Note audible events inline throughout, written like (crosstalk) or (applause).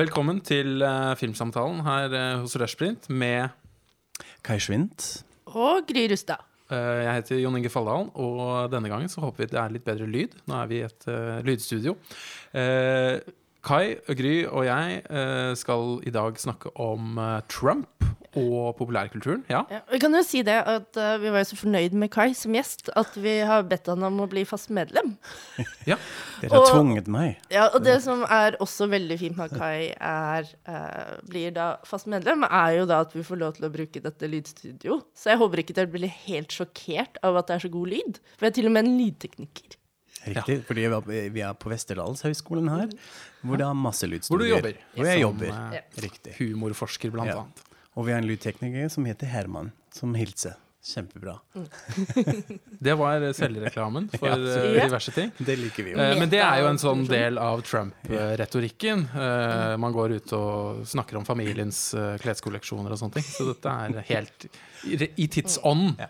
Velkommen til uh, filmsamtalen her uh, hos Rushprint med Kai Schwint. Og Gry Rustad. Uh, Jeg heter Jon Inge Falldalen, og denne gangen så håper vi det er litt bedre lyd. Nå er vi i et eh, lydstudio. Kai, Gry og jeg eh, skal i dag snakke om eh, Trump og populærkulturen. Ja. Ja, vi kan jo si det at eh, vi var jo så fornøyd med Kai som gjest at vi har bedt han om å bli fast medlem. (laughs) ja. Dere har Og- tvunget meg. Ja, og det som er også veldig fint med at Kai er, uh, blir da fast medlem, er jo da at vi får lov til å bruke dette lydstudio. Så jeg håper ikke dere blir helt sjokkert av at det er så god lyd. For jeg er til og med en lydtekniker. Riktig, fordi vi er- vi på Westerdalshøgskolen her, hvor det er masse lydstudier. Hvor du jobber. Hvor jeg jobber, eh, riktig. Humorforsker, blant Ja. annet. Og vi har en lydtekniker som heter Herman, som hilser. Kjempebra. (laughs) Det var selvreklamen (laughs) for Ja, eh, diverse ting. (laughs) Det liker vi jo. Eh, Men det er jo en sånn del av Trump-retorikken. Eh, Man går ut og snakker om familiens eh, kleskolleksjoner og sånne ting. Så dette er helt i. Ja. Eh,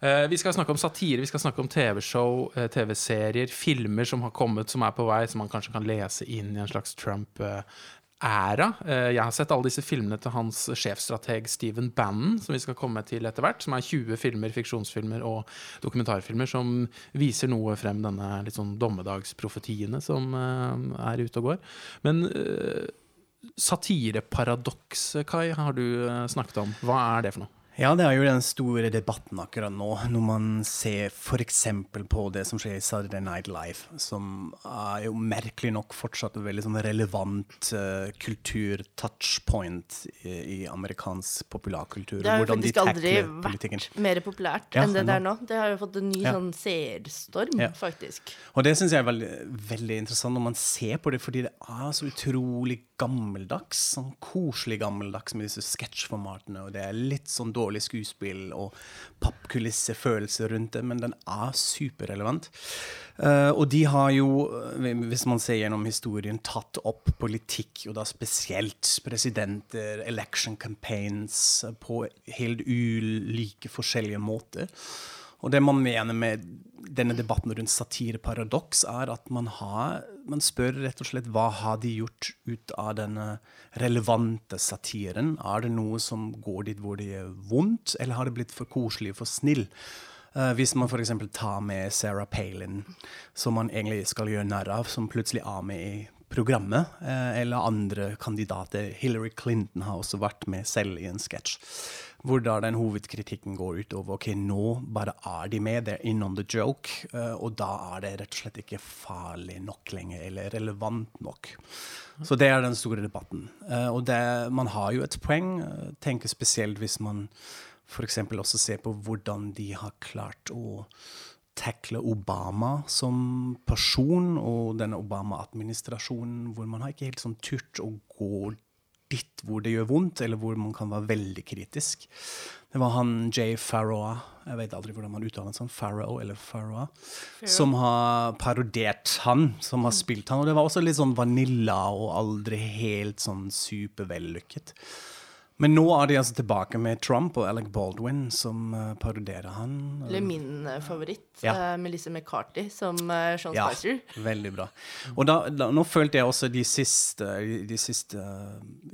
Vi skal snakke om satire, vi skal snakke om TV-show, eh, TV-serier, filmer som har kommet, som er på vei, som man kanskje kan lese inn i en slags Trump-æra. Eh, Jeg har sett alle disse filmene til hans sjefstrateg Steven Bannon, som vi skal komme til etter hvert. Som er 20 filmer, fiksjonsfilmer og dokumentarfilmer som viser noe frem denne litt sånn dommedagsprofetiene som eh, er ute og går. Men eh, satireparadokset, Kai, har du eh, snakket om. Hva er det for noe? Ja, det er jo den store debatten akkurat nå, når man ser f.eks. på det som skjer i Saturday Night Live, som er jo merkelig nok fortsatt en veldig sånn relevant uh, kultur-touchpoint i, i amerikansk populærkultur. Det har jo faktisk aldri vært mer populært Ja, enn det det der nå. Det har jo fått en ny Ja. sånn seerstorm, Ja. faktisk. Og det syns jeg er veldig, veldig interessant når man ser på det, fordi det er så utrolig gammeldags. Sånn koselig gammeldags med disse sketsjformatene, og det er litt sånn dårlig skuespill og pappkulissefølelse rundt det, men den er superrelevant. Uh, og de har jo, eh, hvis man ser gjennom historien, tatt opp politikk, og da spesielt presidenter, election campaigns, på helt ulike forskjellige måter. Og det man mener med denne debatten rundt satireparadoks, er at man, har, man spør rett og slett hva har de gjort ut av denne relevante satiren? Er det noe som går dit hvor det gjør vondt, eller har det blitt for koselig, og for snill? Uh, hvis man f.eks. tar med Sarah Palin, som man egentlig skal gjøre narr av, som plutselig er med i programmet, eh, eller andre kandidater. Hillary Clinton har også vært med selv i en sketsj. Hvor da den hovedkritikken går ut over ok, nå bare er de med, they're in on the joke, eh, og da er det rett og slett ikke farlig nok lenger, eller relevant nok. Så det er den store debatten. Eh, og det, man har jo et poeng, tenker spesielt hvis man f.eks. også ser på hvordan de har klart å tackle Obama som person, og denne Obama-administrasjonen, hvor man har ikke helt sånn turt å gå dit hvor det gjør vondt, eller hvor man kan være veldig kritisk. Det var han Jay Farrow, jeg vet aldri hvordan man uttaler sånn, Farrow eller Farrow, som har parodert han, som har spilt han. Og det var også litt sånn vanilla og aldri helt sånn supervellykket. Men nå er de altså tilbake med Trump og Alec Baldwin, som uh, paroderer han. Eller min eh, favoritt, Ja. uh, Melissa McCarthy, som uh, Sean Ja, Spicer. veldig bra. Og da, da, nå følte jeg også de siste, de siste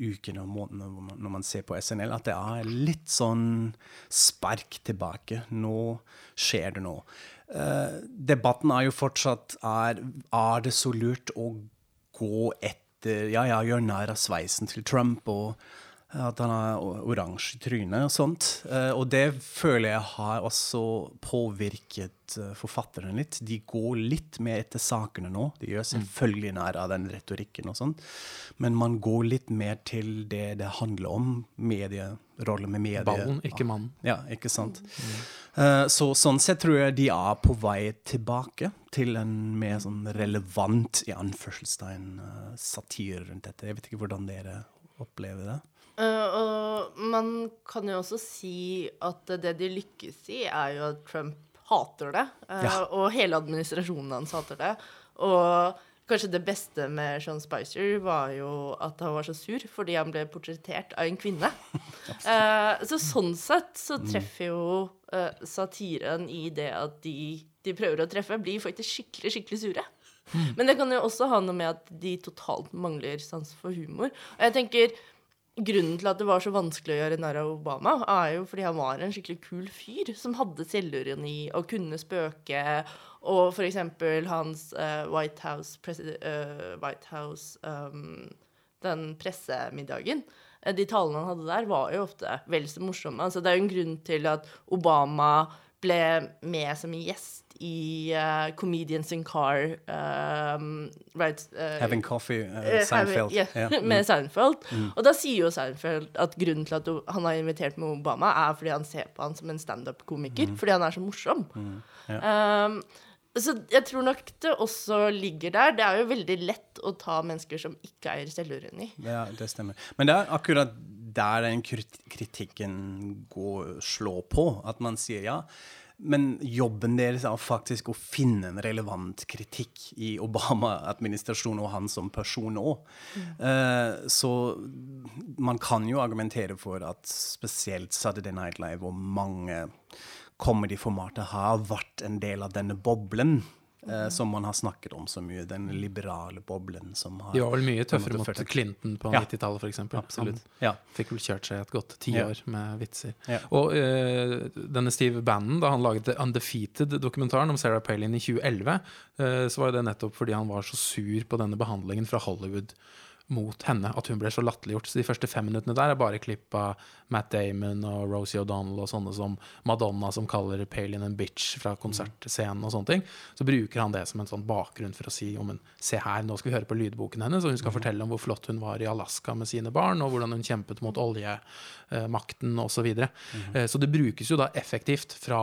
ukene og månedene når man ser på SNL, at det er litt sånn spark tilbake. Nå skjer det noe. Debatten er jo fortsatt er, er det så lurt å gå etter Ja, ja, gjøre narr av sveisen til Trump og at han har oransje tryne og sånt. Eh, og det føler jeg har også påvirket forfatterne forfatteren litt. De går litt mer etter sakene nå. De gjør selvfølgelig nær av den retorikken og sånt. Men man går litt mer til det det handler om. Medie, rolle med medier. Ballen, ikke mannen. Ja, ikke sant. Mm. så sånn sett tror jeg de er på vei tilbake til en mer sånn relevant, i anførselstegn, satire rundt dette. Jeg vet ikke hvordan dere opplever det. Eh, og man kan jo også si at det de lykkes i, er jo at Trump hater det. Uh, Ja. Og hele administrasjonen hans hater det. Og kanskje det beste med Sean Spicer var jo at han var så sur fordi han ble portrettert av en kvinne. uh, (laughs) så sånn sett så treffer jo satiren i det at de de prøver å treffe, blir faktisk skikkelig, skikkelig sure. Men det kan jo også ha noe med at de totalt mangler sans for humor. Og jeg tenker Grunnen til at det var så vanskelig å gjøre narr av Obama, er jo fordi han var en skikkelig kul fyr som hadde selvironi og kunne spøke. Og for eksempel hans uh, White House, uh, White House um, Den pressemiddagen. Uh, de talene han hadde der, var jo ofte vel så morsomme. Altså, det er jo en grunn til at Obama ble med som gjest i uh, Comedians in Car um, right, uh, Having Coffee, uh, Seinfeld. Yeah, yeah. (laughs) med Seinfeld. Mm. Og da sier jo Seinfeld at grunnen til at han har invitert med Obama, er fordi han ser på han som en standup-komiker. Mm. Fordi han er så morsom. Mm. Yeah. Um, så jeg tror nok det også ligger der. Det er jo veldig lett å ta mennesker som ikke eier selvironi. Ja, det stemmer. Men det er akkurat der den kritikken går, slår på. At man sier ja men jobben deres er faktisk å finne en relevant kritikk i Obama-administrasjonen og han som person òg. Mm. Uh, så man kan jo argumentere for at spesielt Saturday Night Live og mange comedy-formater har vært en del av denne boblen eh, som man har snakket om så mye. Den liberale boblen som har De var vel mye tøffere mot Clinton på ja. 90-tallet, f.eks. Absolutt. Han ja. fikk vel kjørt seg et godt tiår ja. med vitser. Ja. Og eh, denne Steve Bannon, da han laget Undefeated-dokumentaren om Sarah Palin i 2011, eh, så var det nettopp fordi han var så sur på denne behandlingen fra Hollywood mot henne at hun ble så latterliggjort. Så de første fem minuttene der er bare klipp av Matt Damon og Rosie O'Donnell og sånne som Madonna som kaller Palin en bitch fra konsertscenen og sånne ting. Så bruker han det som en sånn bakgrunn for å si om men se her, nå skal vi høre på lydboken hennes, og hun skal mm. fortelle om hvor flott hun var i Alaska med sine barn, og hvordan hun kjempet mot oljemakten eh, osv. Så, videre. mm. eh, så det brukes jo da effektivt fra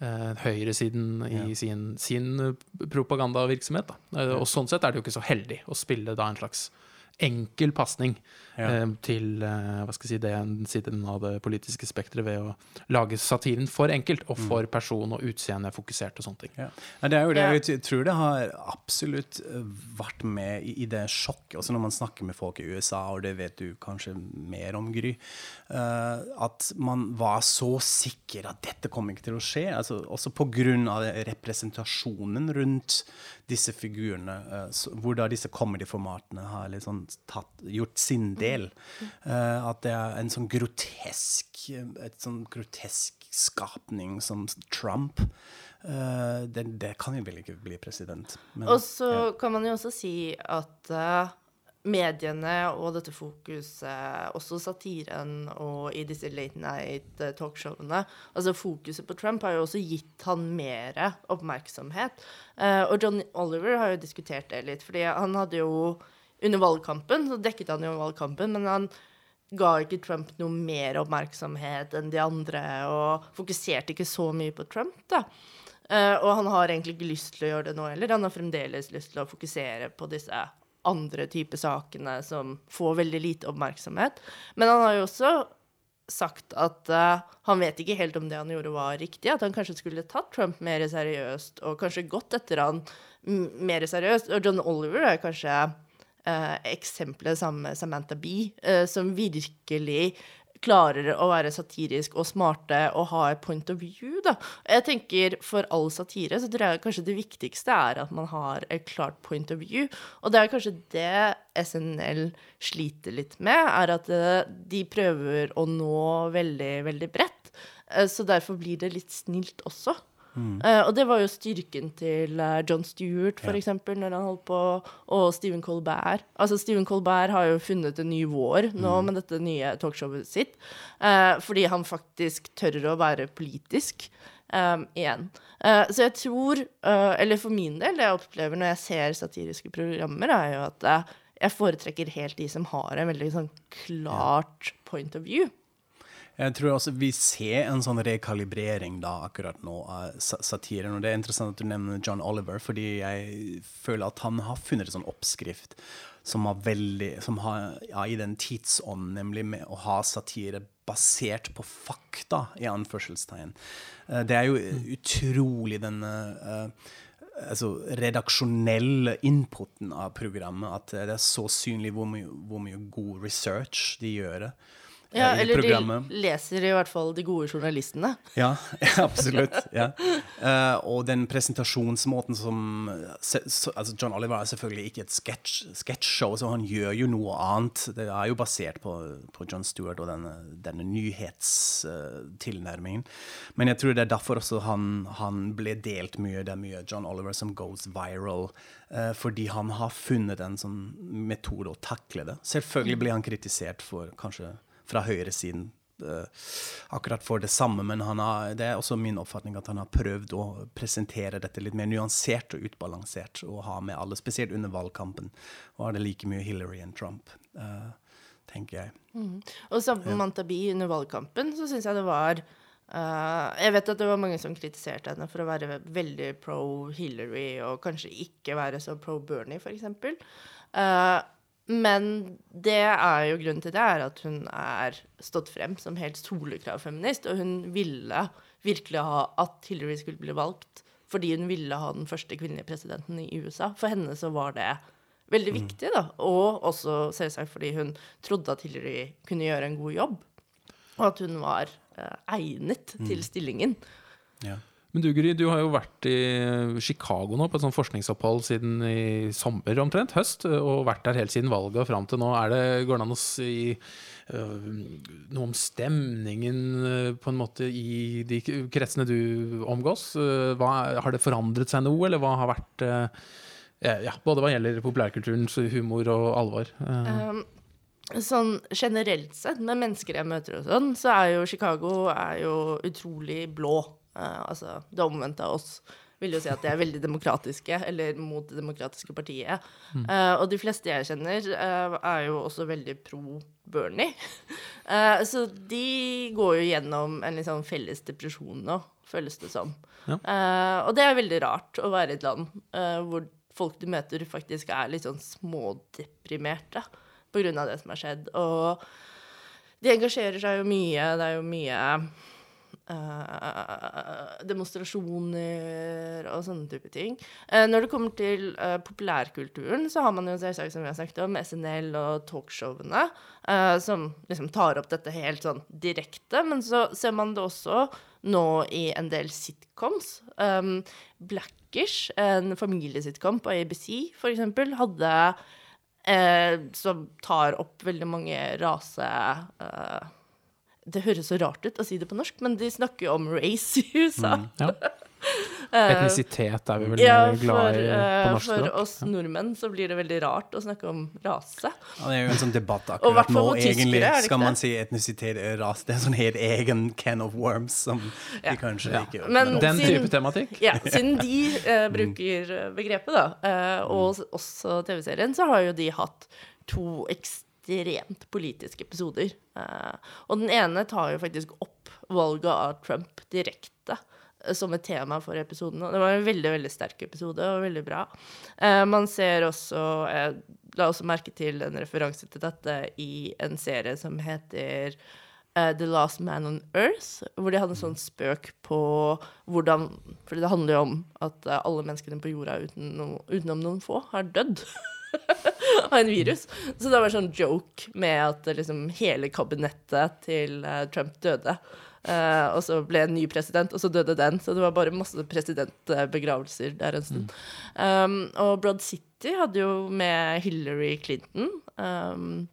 eh, høyresiden i ja. sin, sin propagandavirksomhet. Da. Og sånn sett er det jo ikke så heldig å spille da en slags enkel pasning ja. eh, til eh, hva skal jeg si, den siden av det politiske spekteret ved å lage satiren for enkelt og for mm. person- og utseende fokusert og sånne ting. Ja. det er jo det. Jeg tror det har absolutt eh, vært med i, i det sjokket, også når man snakker med folk i USA, og det vet du kanskje mer om, Gry, uh, at man var så sikker at dette kom ikke til å skje. Altså, også pga. representasjonen rundt disse figurene, uh, hvor da disse comedy-formatene har liksom tatt, gjort sin del. Uh, at det er en sånn grotesk et sånn grotesk skapning som Trump. Uh, det, det, kan jo vel ikke bli president. og så ja. kan man jo også si at uh, mediene og dette fokuset, også satiren og i disse late night talkshowene Altså fokuset på Trump har jo også gitt han mer oppmerksomhet. Og John Oliver har jo diskutert det litt, fordi han hadde jo under valgkampen så dekket han jo valgkampen, men han ga ikke Trump noe mer oppmerksomhet enn de andre, og fokuserte ikke så mye på Trump, da. Uh, og han har egentlig ikke lyst til å gjøre det nå heller. Han har fremdeles lyst til å fokusere på disse andre typer sakene som får veldig lite oppmerksomhet. Men han har jo også sagt at uh, han vet ikke helt om det han gjorde, var riktig. At han kanskje skulle tatt Trump mer seriøst, og kanskje gått etter han mer seriøst. Og John Oliver er kanskje eh, eksempelet med Samantha Bee, eh, som virkelig klarer å være satirisk og smarte og ha et point of view, da. Jeg tenker For all satire så tror jeg kanskje det viktigste er at man har et klart point of view. Og det er kanskje det SNL sliter litt med, er at eh, de prøver å nå veldig, veldig bredt. Eh, så derfor blir det litt snilt også. Mm. Uh, og det var jo styrken til uh, John Stewart, for ja. eksempel, når han holdt på, og Stephen Colbert. Altså, Stephen Colbert har jo funnet en ny vår nå mm. med dette nye talkshowet sitt, uh, fordi han faktisk tør å være politisk. Um, igjen. så jeg tror, eller for min del, det jeg opplever når jeg ser satiriske programmer, er jo at jeg foretrekker helt de som har en veldig sånn klart point of view. Jeg tror også vi ser en sånn rekalibrering da akkurat nå av satiren. Og det er interessant at du nevner John Oliver, fordi jeg føler at han har funnet en sånn oppskrift som har veldig Som har ja, i den tidsånden, nemlig med å ha satire basert på fakta, i anførselstegn. Eh, det er jo utrolig denne uh, altså, redaksjonelle inputen av programmet. At det er så synlig hvor mye, hvor mye god research de gjør. Ja, eller programmet. de leser i hvert fall de gode journalistene. Ja, (laughs) absolutt. Ja. Uh, og den presentasjonsmåten som altså John Oliver er selvfølgelig ikke et sketsjshow, så han gjør jo noe annet. Det er jo basert på, på John Stewart og denne, denne nyhetstilnærmingen. Uh, Men jeg tror det er derfor også han, han, ble delt mye. Det er mye John Oliver som goes viral. Uh, fordi han har funnet en sånn metode å takle det. Selvfølgelig blir han kritisert for kanskje fra høyresiden uh, akkurat for det samme, men har, det er også min oppfatning at han har prøvd å presentere dette litt mer nyansert og utbalansert, og ha med alle, spesielt under valgkampen. Var det like mye Hillary enn Trump, uh, tenker jeg. Mm. Og Samantha ja. Mantabi under valgkampen, så syns jeg det var Uh, jeg vet at det var mange som kritiserte henne for å være veldig pro Hillary og kanskje ikke være så pro Bernie, f.eks. Uh, men det er jo grunnen til det er at hun er stått frem som helt soleklar feminist, og hun ville virkelig ha at Hillary skulle bli valgt fordi hun ville ha den første kvinnelige presidenten i USA. For henne så var det veldig mm. viktig, da. Og også selvsagt fordi hun trodde at Hillary kunne gjøre en god jobb, og at hun var eh, egnet mm. til stillingen. Ja. Men du Gry, du har jo vært i Chicago nå på et sånt forskningsopphold siden i sommer omtrent, høst, og vært der helt siden valget og fram til nå. Er det, går det an å si uh, noe om stemningen uh, på en måte i de kretsene du omgås? Uh, hva, har det forandret seg noe, eller hva har vært ja, Både hva gjelder populærkulturens humor og alvor? Um, sånn generelt sett, med mennesker jeg møter og sånn, så er jo Chicago er jo utrolig blå. Uh, altså det omvendte av oss vil jo si at de er veldig demokratiske, eller mot det demokratiske partiet. Mm. Uh, og de fleste jeg kjenner, uh, er jo også veldig pro Bernie. (laughs) så de går jo gjennom en liksom felles depresjon nå, føles det som. Ja. og det er veldig rart å være i et land hvor folk du møter, faktisk er litt sånn smådeprimerte på grunn av det som har skjedd. Og de engasjerer seg jo mye. Det er jo mye Uh, demonstrasjoner og sånne type ting. Uh, når det kommer til uh, populærkulturen, så har man jo selvsagt, som vi har snakket om, SNL og talkshowene, som liksom tar opp dette helt sånn direkte. Men så ser man det også nå i en del sitcoms. Um, Blackish, en familiesitcom på ABC, for eksempel, hadde Som tar opp veldig mange rase det høres så rart ut å si det på norsk, men de snakker jo om race i USA. Mm, ja. (laughs) Etnisitet er vi vel ja, glad i på eh, norsk språk. For oss nordmenn så blir det veldig rart å snakke om rase. Ja, det er jo en sånn debatt akkurat nå, egentlig. Skal man si etnisitet og rase? Det er en sånn helt egen can of worms som ja. de kanskje ja. ikke men, Den siden, type tematikk? Ja, siden de uh, bruker begrepet, da, uh, og også TV-serien, så har jo de hatt to ekstremt ekstremt politiske episoder. Uh, og den ene tar jo faktisk opp valget av Trump direkte uh, som et tema for episoden. Og det var en veldig veldig sterk episode og veldig bra. Uh, man ser også La også merke til en referanse til dette i en serie som heter The Last Man on Earth, hvor de hadde en sånn spøk på hvordan For det handler jo om at alle menneskene på jorda utenom, utenom noen få har dødd. (laughs) (laughs) av en virus. Så det var sånn joke med at liksom hele kabinettet til uh, Trump døde. Uh, og så ble en ny president, og så døde den. Så det var bare masse presidentbegravelser der en stund. Mm. Um, og Broad City hadde jo med Hillary Clinton. Um,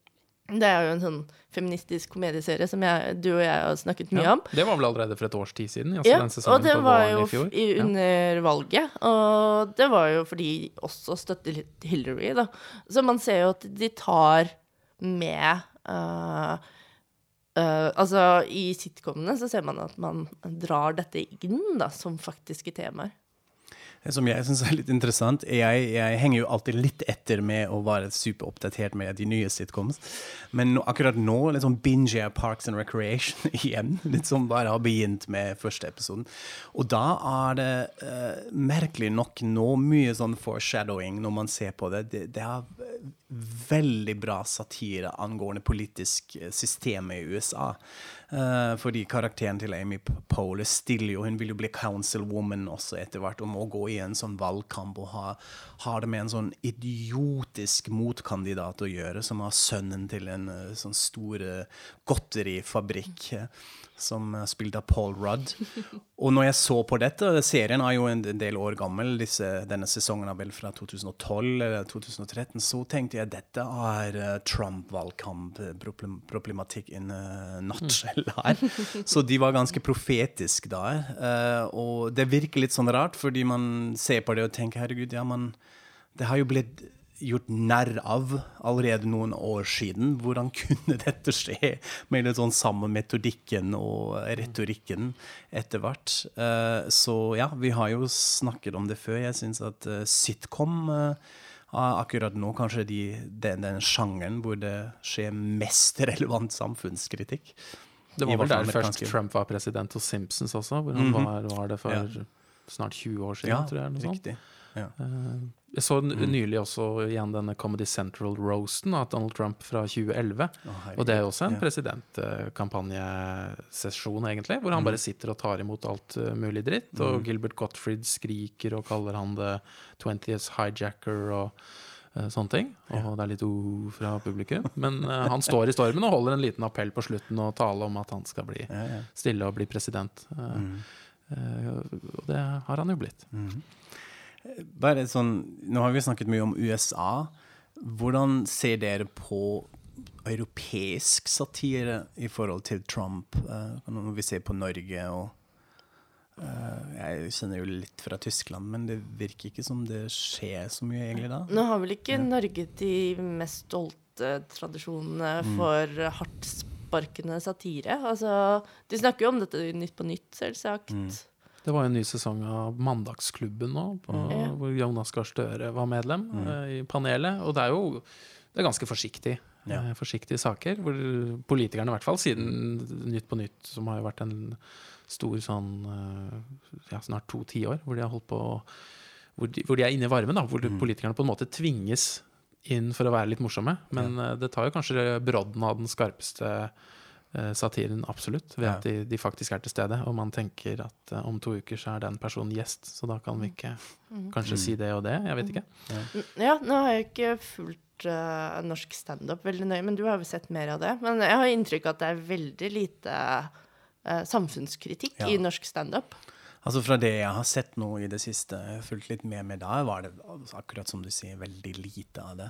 det er jo en sånn feministisk komedieserie som jeg, du og jeg har snakket mye ja, om. Det var vel allerede for et års tid siden? Altså ja, og det var jo i, under ja. valget. Og det var jo fordi de også støtter Hillary, da. Så man ser jo at de tar med uh, uh, Altså, i sitcomene så ser man at man drar dette inn da, som faktiske temaer. Det som jeg syns er litt interessant, jeg, jeg, henger jo alltid litt etter med å være superoppdatert med de nye sitcoms. Men akkurat nå liksom binger jeg Parks and Recreation (laughs) igjen. Litt som bare har begynt med første episoden. Og da er det uh, merkelig nok nå mye sånn foreshadowing når man ser på det. Det, det er veldig bra satire angående politisk eh, system i USA. Uh, fordi karakteren til Amy Poehler stiller jo Hun vil jo bli councilwoman også etter hvert, og må gå i en sånn valgkamp og ha, ha, det med en sånn idiotisk motkandidat å gjøre, som har sønnen til en uh, sånn stor godterifabrikk. Som er spilte av Paul Rudd. Og når jeg så på dette Serien er jo en del år gammel. Disse, denne sesongen er vel fra 2012 eller 2013. Så tenkte jeg dette er uh, Trump-valgkamp-problematikk in a nutshell her. Så de var ganske profetiske der. Uh, og det virker litt sånn rart, fordi man ser på det og tenker herregud, ja, man Det har jo blitt gjort narr av allerede noen år siden. Hvordan kunne (laughs) dette skje med litt sånn samme metodikken og retorikken etter hvert? Uh, så ja, vi har jo snakket om det før. Jeg syns at uh, sitcom uh, akkurat nå kanskje de, den, den sjangeren hvor det skjer mest (laughs) relevant samfunnskritikk. Det var vel der først Trump var president hos Simpsons også, hvor han -hmm. var, var, det for ja. snart 20 år siden, ja, tror jeg. Riktig. Ja. Jeg så nylig også igjen denne Comedy Central-roasten av Donald Trump fra 2011. Oh, og det er jo også en presidentkampanjesesjon, egentlig, hvor han mm. bare sitter og tar imot alt uh, mulig dritt. Mm. Og Gilbert Gottfried skriker og kaller han the 20th hijacker og uh, sånne ting. Og ja. det er litt o fra publikum. Men uh, han står i stormen og holder en liten appell på slutten og taler om at han skal bli ja, stille og bli president. Mm. og det har han jo blitt. Mm. Bare sånn, Nå har vi snakket mye om USA. Hvordan ser dere på europeisk satire i forhold til Trump, uh, når vi ser på Norge og uh, Jeg kjenner jo litt fra Tyskland, men det virker ikke som det skjer så mye egentlig da. Nå har vel ikke ja. Norge de mest stolte tradisjonene mm. for hardtsparkende satire. Altså, de snakker jo om dette Nytt på Nytt, selvsagt. Mm. Det var en ny sesong av Mandagsklubben nå, på, mm. hvor Jonas Gahr Støre var medlem mm. uh, i panelet. Og det er jo det er ganske forsiktig. Ja. Uh, forsiktige saker. Hvor politikerne, i hvert fall siden Nytt på Nytt, som har jo vært en stor sånn uh, ja, snart to tiår, hvor de har holdt på hvor de, hvor de, er inne i varmen, da, hvor mm. politikerne på en måte tvinges inn for å være litt morsomme. Men ja. det tar jo kanskje brodden av den skarpeste Eh, satiren, absolutt, ved at de, de, faktisk er til stede. Og man tenker at uh, om to uker så er den personen gjest, så da kan vi ikke mm. kanskje mm. si det og det. Jeg vet ikke. Ja, ja nå har jeg ikke fulgt uh, norsk standup veldig nøye, men du har jo sett mer av det. Men jeg har inntrykk av at det er veldig lite uh, samfunnskritikk ja. i norsk standup. Altså Fra det jeg har sett nå i det siste, fulgt litt med med da, var det akkurat som du sier, veldig lite av det.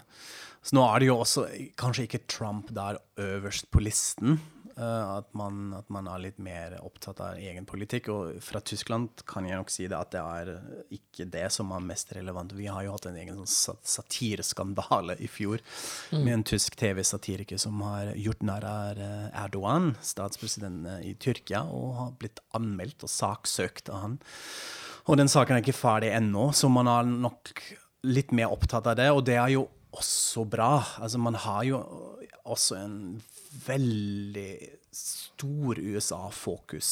Så nå er det jo også kanskje ikke Trump der øverst på listen, Eh, at man, at man, er litt mer opptatt av egen politikk. Og fra Tyskland kan jeg nok si det at det er ikke det som er mest relevant. Vi har jo hatt en egen sånn satireskandale i fjor mm. med en tysk TV-satiriker som har gjort narr av eh, Erdogan, statspresidenten i Tyrkia, og har blitt anmeldt og saksøkt av han. Og den saken er ikke ferdig ennå, så man er nok litt mer opptatt av det. Og det er jo også bra. Altså, man har jo også en veldig stor USA-fokus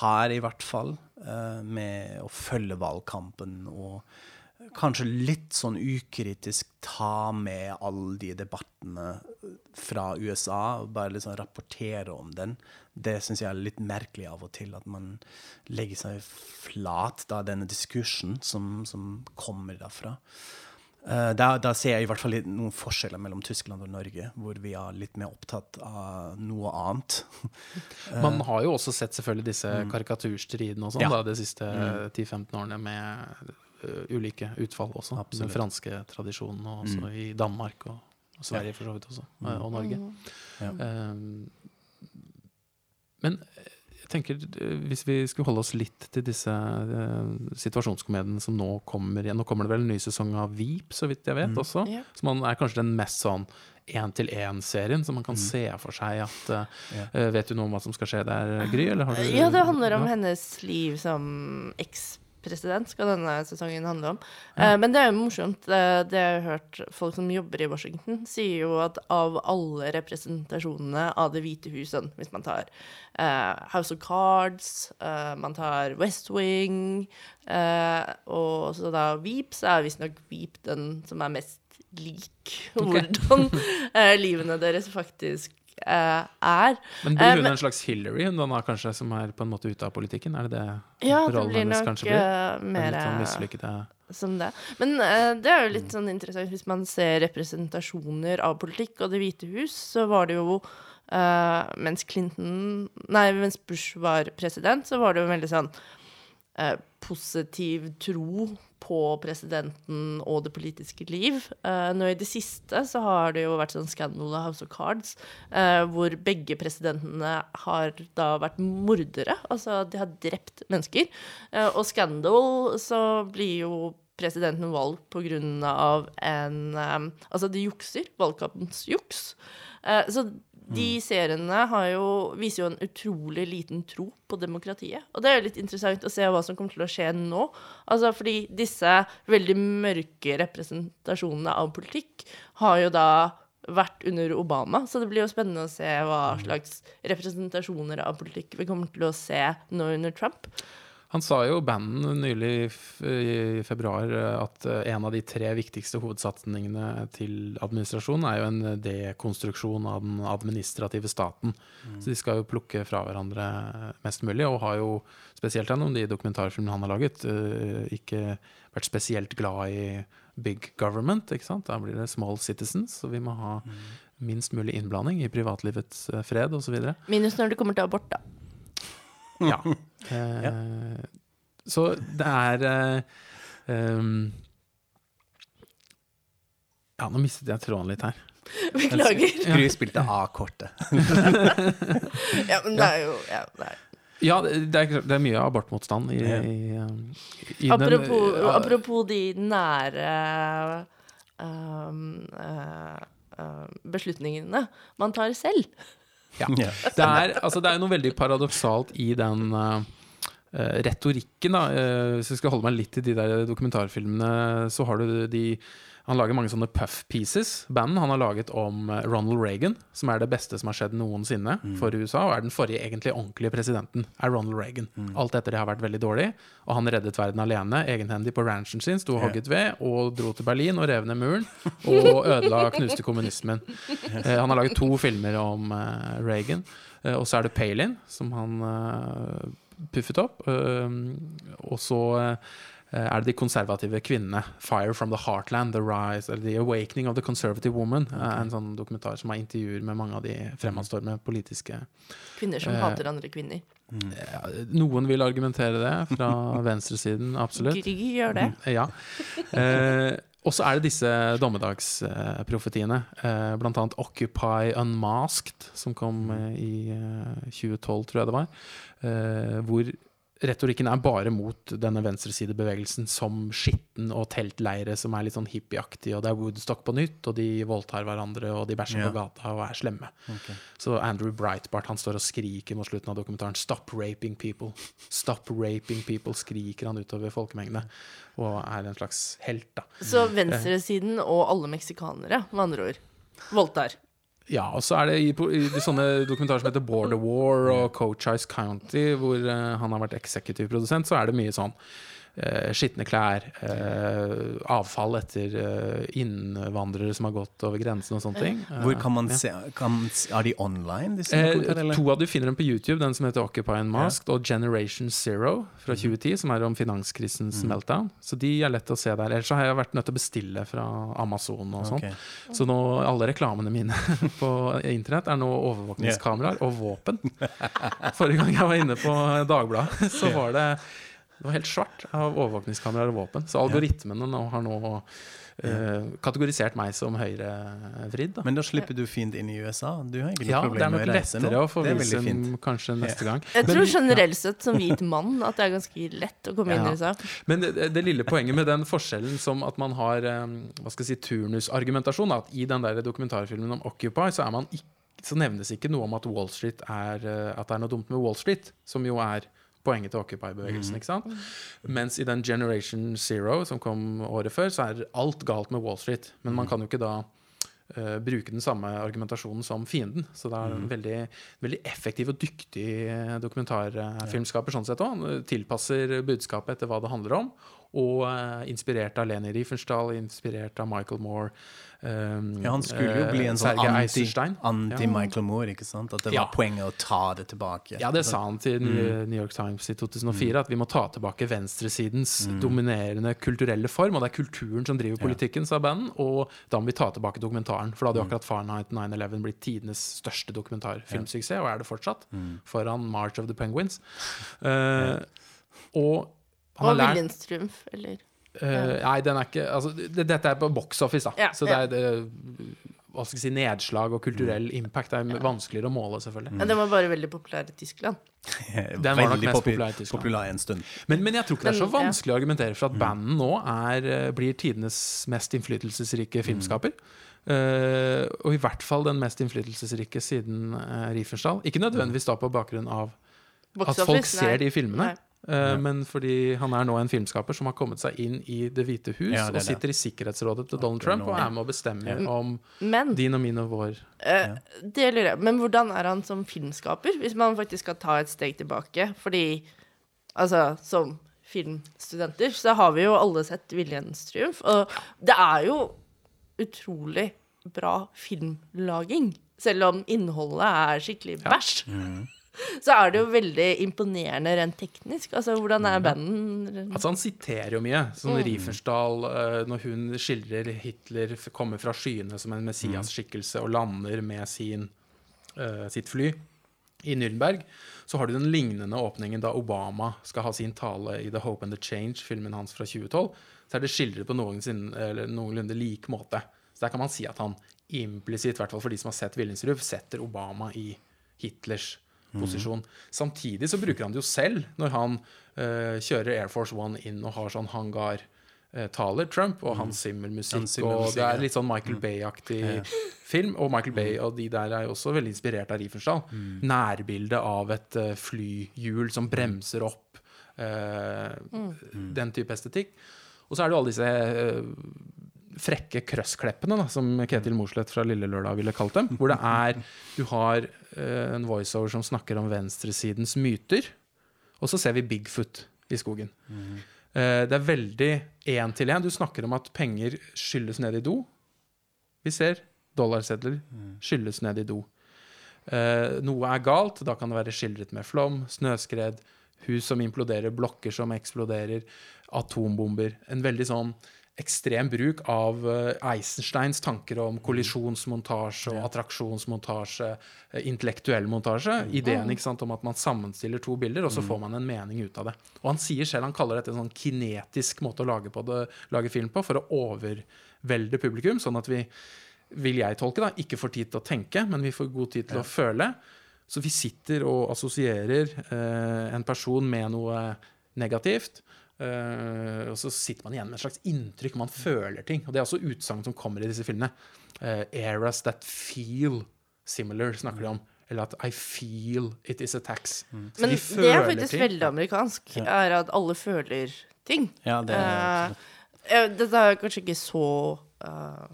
her, i hvert fall, eh, med å følge valgkampen og kanskje litt sånn ukritisk ta med alle de debattene fra USA og bare liksom rapportere om den. Det syns jeg er litt merkelig av og til, at man legger seg flat da denne diskursen som, som kommer derfra. Uh, da, da, ser jeg i hvert fall noen forskjeller mellom Tyskland og Norge, hvor vi er litt mer opptatt av noe annet. (laughs) Man har jo også sett selvfølgelig disse mm. karikaturstridene og sånn ja. de siste mm. 10-15 årene med uh, ulike utfall også. Absolutt. Den franske tradisjonen, og også mm. i Danmark og, og Sverige for så vidt også, mm. og Norge. Ja. men tenker, eh, Hvis vi skulle holde oss litt til disse uh, situasjonskomediene som nå kommer igjen Nå kommer det vel en ny sesong av Veep, så vidt jeg vet, mm. også. Yeah. Som er kanskje den mest sånn én-til-én-serien, så man kan mm. se for seg at uh, yeah. Vet du noe om hva som skal skje der, Gry? ja, det handler om ja. hennes liv som eks president skal denne sesongen handle om. Ja. Uh, men det er jo morsomt. Det, har jeg har hørt folk som jobber i Washington, sier jo at av alle representasjonene av Det hvite huset, hvis man tar uh, House of Cards, man tar West Wing, og så da Veep, så er visstnok Veep den som er mest lik okay. hvordan (laughs) livene deres faktisk uh, er. Men blir hun uh, en slags Hillary, hun da kanskje, som er på en måte ute av politikken? Er det det ja, rollen det hennes kanskje blir? Uh, mer sånn som det. Men det er jo litt sånn interessant hvis man ser representasjoner av politikk og Det hvite hus, så var det jo Eh, mens Clinton Nei, mens Bush var president, så var det jo veldig sånn eh, positiv tro på presidenten og det politiske liv. Eh, nå i det siste så har det jo vært sånn scandal av House of Cards, eh, hvor begge presidentene har da vært mordere. Altså de har drept mennesker. Eh, og scandal så blir jo presidenten valgt av en um, Altså de jukser. Valgkampens juks. Uh, så de seriene har jo, viser jo en utrolig liten tro på demokratiet. Og det er jo litt interessant å se hva som kommer til å skje nå. Altså fordi disse veldig mørke representasjonene av politikk har jo da vært under Obama, så det blir jo spennende å se hva slags representasjoner av politikk vi kommer til å se nå under Trump. Han sa jo banden nylig i februar eh, at eh, en av de tre viktigste hovedsatsingene til administrasjonen er jo en dekonstruksjon av den administrative staten. Så de skal jo plukke fra hverandre mest mulig, og har jo, spesielt gjennom de dokumentarfilmene han har laget, eh, ikke vært spesielt glad i big government. ikke sant? Da blir det small citizens, så vi må ha minst mulig innblanding i privatlivets fred osv. Minus når det kommer til abort, da. Ja. (laughs) ja. Så det er eh, um, Ja, nå mistet jeg tråden litt her. Beklager. Gry spilte A-kortet. (laughs) Ja, men det er jo ja, det er. Ja, det er, det er mye abortmotstand i, i, um, i Apropos, den, uh, apropos de nære um, uh, uh, beslutningene man tar selv. Ja. Det er, altså, det er noe veldig paradoksalt i den uh, retorikken. Da. Uh, hvis jeg skal holde meg litt til de der dokumentarfilmene, så har du de Han lager mange sånne puff pieces. Banden han har laget om uh, Ronald Reagan, som er det beste som har skjedd noensinne for USA, og er den forrige egentlig ordentlige presidenten, er Ronald Reagan. Alt etter det har vært veldig dårlig, og han reddet verden alene, egenhendig på ranchen sin, sto og hogget ved, og dro til Berlin og rev ned muren, og (laughs) ødela og knuste kommunismen. Eh, han har laget to filmer om eh, Reagan. Eh, og så er det Palin, som han puffet opp. Eh, og så eh, er det de konservative kvinnene. 'Fire from the Heartland', 'The Rise', eller 'The Awakening of the Conservative Woman'. eh, En sånn dokumentar som har intervjuer med mange av de fremadstormende politiske Kvinner som Eh, hater andre kvinner. ja, Noen vil argumentere det, fra (laughs) venstresiden, absolutt. Grieg gjør det. Ja. Eh, og så er det disse dommedagsprofetiene. Eh, blant annet 'Occupy Unmasked', som kom eh, i eh, 2012, tror jeg det var. Eh, hvor retorikken er bare mot denne venstresidebevegelsen som skitten og teltleire som er litt sånn hippieaktig, og det er Woodstock på nytt, og de voldtar hverandre, og de bæsjer Ja. på gata og er slemme. Så Andrew Breitbart han står og skriker mot slutten av dokumentaren 'Stop raping people'. Stop raping people, skriker han utover folkemengdene. Og er en slags helt, da. Så venstresiden og alle meksikanere, med andre ord, voldtar. Ja, og så er det i, i sånne dokumentarer som heter Border War og Cochise County, hvor eh, han har vært eksekutiv produsent, så er det mye sånn eh, skitne klær, eh, avfall etter eh, innvandrere som har gått over grensen og sånne ting. Hvor kan man Ja. se kan, Er de online, disse? Eh, eller? to av dem finner dem på YouTube, den som heter Occupy and Unmasked, og Generation Zero fra Mhm. 2010, som er om finanskrisens meltdown. Så de er lett å se der. Ellers har jeg vært nødt til å bestille fra Amazon og sånn. Okay. Så nå, alle reklamene mine (laughs) på internett er nå overvåkningskameraer og våpen. (laughs) Forrige gang jeg var inne på Dagbladet, så var det det var helt svart av overvåkningskameraer og våpen. Så algoritmene nå har nå uh, kategorisert meg som høyrevridd. Men da slipper du fint inn i USA? Du har ikke noe Ja, problem med å reise nå? nå? er nok lettere å få visum fint. kanskje neste gang. Jeg tror generelt sett som hvit mann at det er ganske lett å komme inn i USA. Men det, det lille poenget med den forskjellen som at man har um, hva skal jeg si, turnusargumentasjon, at i den der dokumentarfilmen om Occupy så, er man ikke så nevnes ikke noe om at Wall Street er, eh, at det er noe dumt med Wall Street, som jo er poenget til Occupy-bevegelsen. ikke sant? Mens i den Generation Zero, som kom året før, så er alt galt med Wall Street. Men man kan jo ikke da uh, bruke den samme argumentasjonen som fienden. Så det er en veldig, veldig effektiv og dyktig eh, dokumentarfilmskaper sånn sett òg. Tilpasser budskapet etter hva det handler om. Og uh, inspirert av Leni Riefenstahl, inspirert av Michael Moore. Um, Ja, han skulle jo bli en eh, sånn anti-Michael anti-Michael Moore, ikke sant? At det Ja. var poenget å ta det tilbake. Ja, det sa han til Mm. New York Times i 2004, at vi må ta tilbake venstresidens Mm. dominerende kulturelle form. Og det er kulturen som driver politikken, sa banden. Og da må vi ta tilbake dokumentaren. For da hadde jo Mm. akkurat Fahrenheit 9-11 blitt tidenes største dokumentarfilmsuksess, og er det fortsatt. Mm. Foran March of the Penguins. (laughs) Eh, og Og Viljens triumf, eller Uh, Nei, den er ikke altså, det, Dette er på box office, da. Ja, så det ja. er det, hva skal jeg si, nedslag og kulturell Mm. impact er vanskeligere å måle, selvfølgelig. ja, Den var bare veldig populær i Tyskland. (laughs) Den var nok mest popu- populær i Tyskland. populær en stund. Men, men jeg tror ikke det er så vanskelig å argumentere for at bandet nå er, eh, blir tidenes mest innflytelsesrike filmskaper. Uh, og i hvert fall den mest innflytelsesrike siden uh, Riefenstahl. Ikke nødvendigvis da på bakgrunn av at folk ser de filmene, Nei. Eh, men fordi han er nå en filmskaper som har kommet seg inn i Det hvite hus Ja, det og sitter i sikkerhetsrådet til Donald Trump og er med å bestemme om Men din og min og vår Eh, Det lurer jeg. Men hvordan er han som filmskaper, hvis man faktisk skal ta et steg tilbake? Fordi altså, som filmstudenter så har vi jo alle sett 'Viljens triumf', og det er jo utrolig bra filmlaging. Selv om innholdet er skikkelig bæsj. (laughs) Så er det jo veldig imponerende rent teknisk. Altså, hvordan er banden Altså Han siterer jo mye. Mm. Sånn mm. eh, når hun skildrer Hitler komme kommer fra skyene som en Messias-skikkelse og lander med sin, uh, sitt fly i Nürnberg, så har du den lignende åpningen da Obama skal ha sin tale i The Hope and the Change, filmen hans fra 2012. Så er det skildret på noenlunde lik måte. Så der kan man si at han implisitt, i hvert fall for de som har sett Viljens Ruf, setter Obama i Hitlers posisjon. Samtidig så bruker han det jo selv når han uh, kjører Air Force One inn og har sånn hangar-taler, Trump, og Hans Zimmer-musikk. Og det er litt sånn Michael Bay-aktig film. Og Michael Bay og de der er jo også veldig inspirert av Riefenstahl. Nærbildet av et uh, flyhjul som bremser opp. eh, Den type estetikk. Og så er det jo alle disse eh, frekke krøsskleppene, da, som Ketil Mossleth fra Lille Lørdag ville kalt dem. Hvor det er Du har eh, en voiceover som snakker om venstresidens myter, og så ser vi Bigfoot i skogen. Eh, det er veldig én til én. Du snakker om at penger skylles ned i do. Vi ser dollarsedler skylles ned i do. Eh, noe er galt, da kan det være skildret med flom, snøskred, hus som imploderer, blokker som eksploderer, atombomber. En veldig sånn ekstrem bruk av eh, Eisensteins tanker om kollisjonsmontasje og attraksjonsmontasje, eh, intellektuell montasje. Ideen ikke sant, om at man sammenstiller to bilder, og så får man en mening ut av det. Og han sier selv, han kaller dette en sånn kinetisk måte å lage, på det, lage film på, for å overvelde publikum, sånn at vi vil jeg tolke, da, ikke får tid til å tenke, men vi får god tid til å føle. Så vi sitter og assosierer eh, en person med noe negativt. Eh, og så sitter man igjen med et slags inntrykk. Man føler ting. Og det er også utsagn som kommer i disse filmene. Eh, eras that feel similar, snakker de om. Eller at I feel it is a tax. Mm. Men de det er faktisk ting. veldig amerikansk, er at alle føler ting. Ja, det er uh, eh, Dette er kanskje ikke så uh,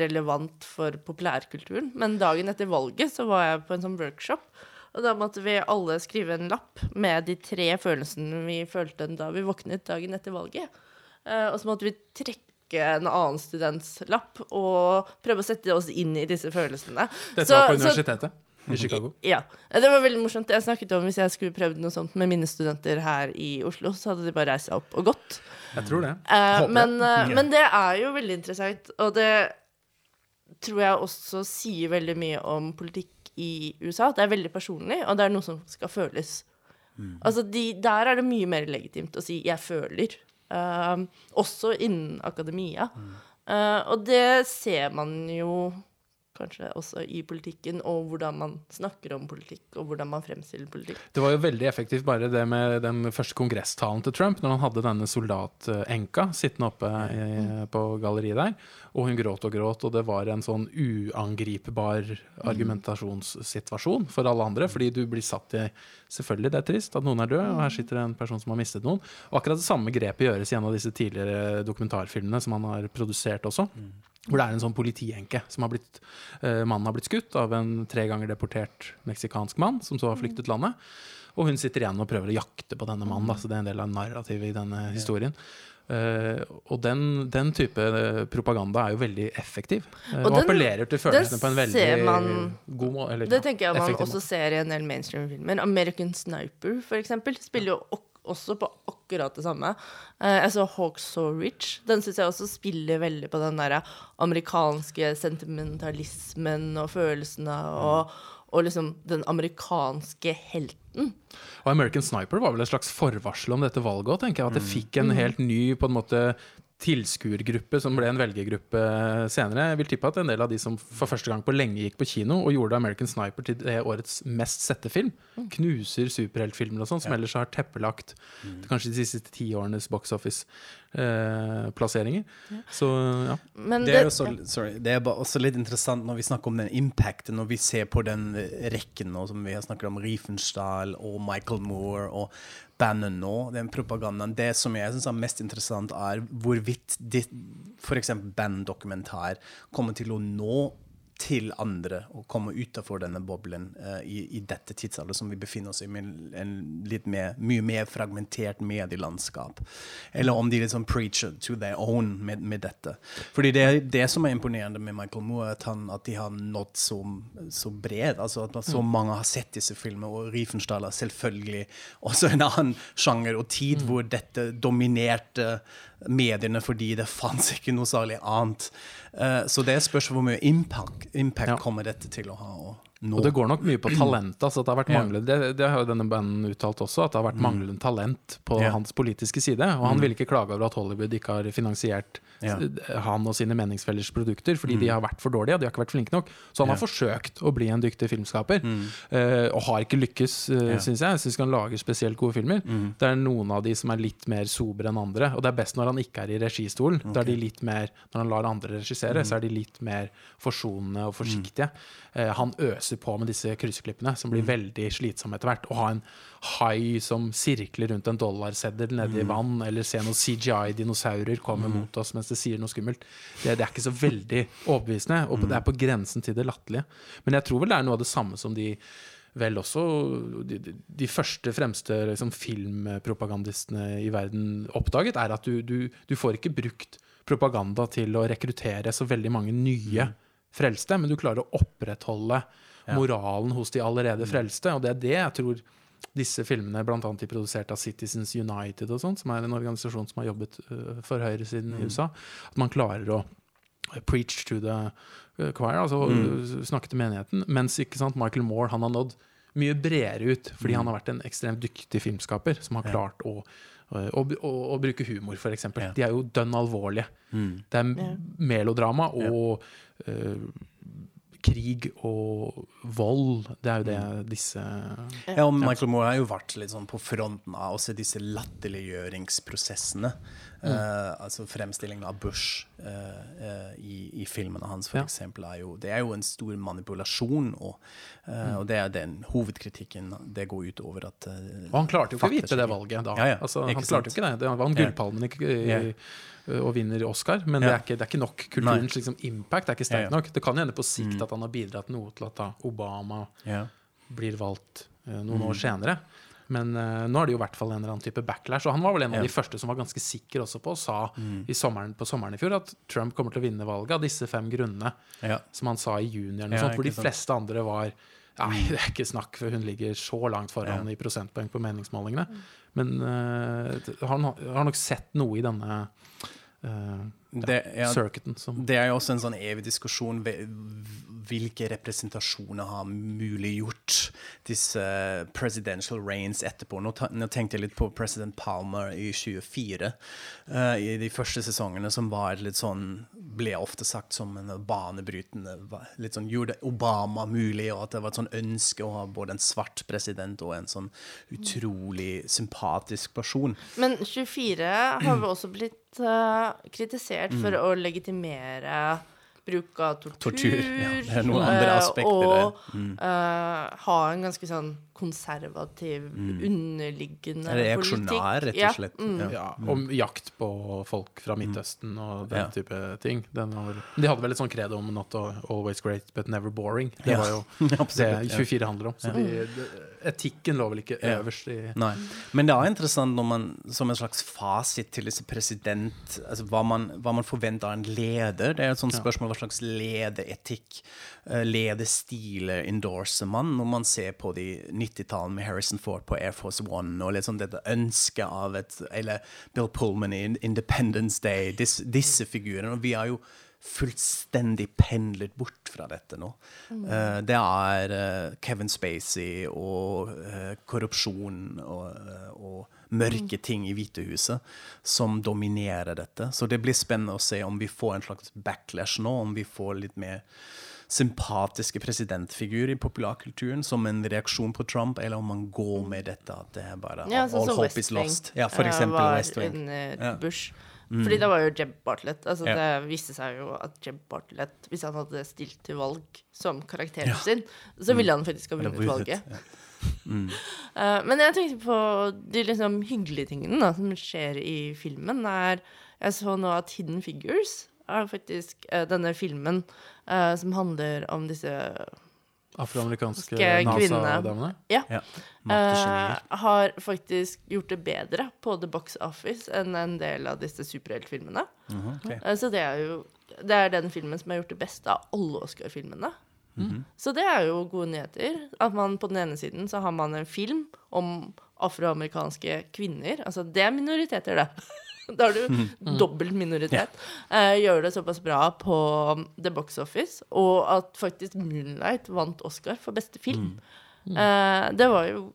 relevant for populærkulturen, men dagen etter valget så var jeg på en sånn workshop, og da måtte vi alle skrive en lapp med de tre følelsene vi følte da vi våknet dagen etter valget. Eh, og så måtte vi trekke en annen students lapp og prøve å sette oss inn i disse følelsene. Dette Så- var på så- universitetet i Chicago. ja. Det var veldig morsomt. Jeg snakket om hvis jeg skulle prøvd noe sånt med mine studenter her i Oslo, så hadde de bare reist seg opp og gått. Jeg tror det. Eh, men, eh, men det er jo veldig interessant, og det tror jeg også sier veldig mye om politikk i USA. Det er veldig personlig, og det er noe som skal føles. Altså, de, Der er det mye mer legitimt å si 'jeg føler', uh, også innen akademia. Eh, og det ser man jo kanskje også i politikken, og hvordan man snakker om politikk, og hvordan man fremstiller politikk. Det var jo veldig effektivt bare det med den første kongresstalen til Trump, når han hadde denne soldatenka sittende oppe i, på galleriet der, og hun gråt og gråt, og det var en sånn uangripbar argumentasjonssituasjon for alle andre, fordi du blir satt i Selvfølgelig, det er trist at noen er død, og her sitter det en person som har mistet noen. Og akkurat det samme grepet gjøres i en av disse tidligere dokumentarfilmene som han har produsert også. Hvor det er en sånn politienke som har blitt uh, Mannen har blitt skutt av en tre ganger deportert meksikansk mann, som så har flyktet landet. Og hun sitter igjen og prøver å jakte på denne mannen. Da, så det er en del av narrativet i denne historien. Uh, og den, den type eh, propaganda er jo veldig effektiv. Uh, Og og, den- appellerer til følelsene på en veldig man- god måte. Det tenker jeg man også måte. ser i en del mainstream-filmer. American Sniper, for eksempel, spiller jo også på akkurat det samme. Eh, jeg så Hawk So Rich. Den syns jeg også spiller veldig på den der amerikanske sentimentalismen og følelsene og, og liksom den amerikanske helten. Og American Sniper var vel et slags forvarsel om dette valget òg, tenker jeg. At det fikk en helt ny på en måte tilskuergruppe som ble en velgergruppe senere. Jeg vil tippe at en del av de som for første gang på lenge gikk på kino og gjorde American Sniper til det årets mest sette film, knuser superheltfilmer og sånn, som ellers har teppelagt kanskje de siste ti årenes box office-plasseringer. Så ja. Men Det er, det, også, sorry, det er også litt interessant når vi snakker om den impacten, når vi ser på den rekken nå, som vi har snakket om, Riefenstahl og Michael Moore og Bannon nå, den propagandaen. Det som jeg syns er mest interessant, er hvorvidt f.eks. banddokumentar kommer til å nå til andre og komme utafor denne boblen uh, i, i dette tidsalderet som vi befinner oss i, med en, en litt mer, mye mer fragmentert medielandskap. Eller om de liksom preacher to their own med, med dette. Fordi det er det som er imponerende med Michael Moore, at, han, at de har nådd så, så bred. Altså at så mange har sett disse filmene, og Riefenstahl er selvfølgelig også en annen sjanger og tid hvor dette dominerte mediene fordi det (laughs) fantes ikke noe særlig annet. Uh, så det er spørsmål hvor mye impact, impact Ja. kommer dette til å ha. Og, nå. Og det går nok mye på talent. Altså det, har vært Ja. det, det har jo denne banden uttalt også, at det har vært manglende talent på Ja. hans politiske side. Og han vil ikke klage over at Hollywood ikke har finansiert Ja. han og sine meningsfellers produkter, fordi de har vært for dårlige, og de har ikke vært flinke nok. Så han har forsøkt å bli en dyktig filmskaper, eh, og har ikke lykkes, uh, Ja. syns jeg. Jeg syns han lager spesielt gode filmer. Det er noen av de som er litt mer sobre enn andre, og det er best når han ikke er i registolen. Da er de litt mer, Når han lar andre regissere, så er de litt mer forsonende og forsiktige. Uh, han øser på med disse kryssklippene, som blir veldig slitsomme etter hvert. Å ha en hai som sirkler rundt en dollarseddel nede i vann, eller se noen CGI-dinosaurer komme mot oss mens det sier noe skummelt, det, det er ikke så veldig overbevisende. Og det er på grensen til det latterlige. Men jeg tror vel det er noe av det samme som de vel også de, de- de første fremste liksom, filmpropagandistene i verden oppdaget, er at du, du, du får ikke brukt propaganda til å rekruttere så veldig mange nye frelste, men du klarer å opprettholde moralen hos de allerede frelste. Og det er det jeg tror disse filmene, bl.a. de produsert av Citizens United, og sånt, som er en organisasjon som har jobbet øh, for høyresiden i USA, at man klarer å preach to the uh, choir, altså mm. snakke til menigheten. Mens ikke sant, Michael Moore han har nådd mye bredere ut, fordi han har vært en ekstremt dyktig filmskaper som har klart å, og, og, og, bruke humor, f.eks. Ja. De er jo dønn alvorlige. Det er Ja. melodrama og øh, krig og vold. Det er jo det disse Ja, og Michael Moore har jo vært litt sånn på fronten av også disse latterliggjøringsprosessene. Eh, altså fremstillingen av Bush eh, eh, i, i filmene hans, for Ja. eksempel, er jo, det er jo en stor manipulasjon. Og, mm. og det er den hovedkritikken det går ut over at Og han klarte jo ikke å vite det valget da. Ja, ja, Altså, han klarte jo ikke det. det vant Gullpalmen og vinner Oscar, men det, er ikke, det er ikke nok. Kulturens liksom, impact er ikke sterk nok. Det kan hende på sikt at han har bidratt noe til at da Obama blir valgt noen Mm. år senere. Men uh, nå er det jo i hvert fall en eller annen type backlash. Og han var vel en av Ja. Mm. de første som var ganske sikker også på, og sa i sommeren, på sommeren i fjor, at Trump kommer til å vinne valget av disse fem grunnene, Ja. som han sa i juni, Ja, sånt, hvor de fleste sant. andre var Nei, det er ikke snakk, for hun ligger så langt foran i prosentpoeng på meningsmålingene. Men uh, han har har nok sett noe i denne eh, Det, ja, circuiten som Det er jo også en sånn evig diskusjon hvilke representasjoner har muliggjort disse presidential reigns etterpå. Nå, ta, nå tenkte jeg litt på president Palmer i 24. uh, I de første sesongene, som var litt sånn Ble ofte sagt som en banebrytende Litt sånn gjorde Obama mulig, og at det var et sånn ønske å ha både en svart president og en sånn utrolig sympatisk person. Men 24 har vi også blitt eh, kritisert for å legitimere bruk av tortur. Tortur, ja, det er noen andre eh, og. Mm. uh, ha en ganske sånn konservativ, underliggende politikk. reaksjonær, rett og slett? mm. Ja. Ja, om jakt på folk fra Midtøsten og den Ja. type ting. Den var de hadde vel et sånt credo om 'not always great, but never boring'. Det var jo (laughs) det 24 handler om. Så de, de, etikken lå vel ikke øverst i Nei. Men det er interessant når man, som en slags fasit til disse president altså hva, man, hva man forventer av en leder. Det er et sånt spørsmål hva slags lederetikk, uh, lederstiler endorser man når man ser på de 90-tallene med Harrison Ford på Air Force One og liksom dette ønsket av et Eller Bill Pullman i Independence Day. Disse, disse figurene. Og vi har jo fullstendig pendlet bort fra dette nå. Eh, det er uh, Kevin Spacey og uh, korrupsjon og, og mørke ting i Hvitehuset som dominerer dette. Så det blir spennende å se om vi får en slags backlash nå, om vi får litt mer sympatiske presidentfigurer i populærkulturen som en reaksjon på Trump, eller om man går med dette at det er bare Ja, sånn all hope West is lost. Ja, for eh, eksempel var West Wing. under Ja. Mm. Bush. Fordi det var jo Jeb Bartlett. Altså Ja. Det viste seg jo at Jeb Bartlett, hvis han hadde stilt til valg som karakteren sin, så ville han faktisk ha vunnet valget. ja. (laughs) Eh, men jeg tenkte på de liksom hyggelige tingene da, som skjer i filmen. Er, jeg så nå at Hidden Figures er faktisk uh, denne filmen uh, som handler om disse afroamerikanske NASA-damene. Ja. Ja. Eh, har faktisk gjort det bedre på The Box Office enn en del av disse superheltfilmene. Mhm, ok. Eh, Så det er jo Det er den filmen som har gjort det beste av alle Oscar-filmene. Så det er jo gode nyheter. At man på den ene siden så har man en film om afroamerikanske kvinner. Altså det er minoriteter, det. (laughs) Da er du dobbelt minoritet. Eh, gjør det såpass bra på um, The Box Office, og at faktisk Moonlight vant Oscar for beste film. Eh, det var jo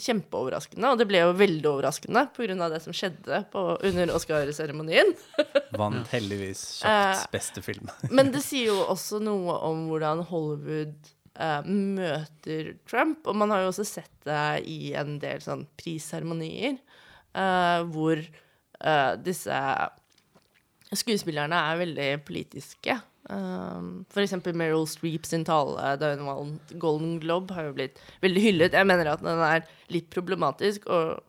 kjempeoverraskende, og det ble jo veldig overraskende pga. det som skjedde på, under Oscarseremonien. (laughs) Vant heldigvis Eh, kjapt beste film. (laughs) Men det sier jo også noe om hvordan Hollywood eh, møter Trump. Og man har jo også sett det i en del sånn prisseremonier, eh, hvor eh, disse skuespillerne er veldig politiske. Um, for eksempel Meryl Streep sin tale da hun vant Golden Globe, har jo blitt veldig hyllet. Jeg mener at den er litt problematisk, og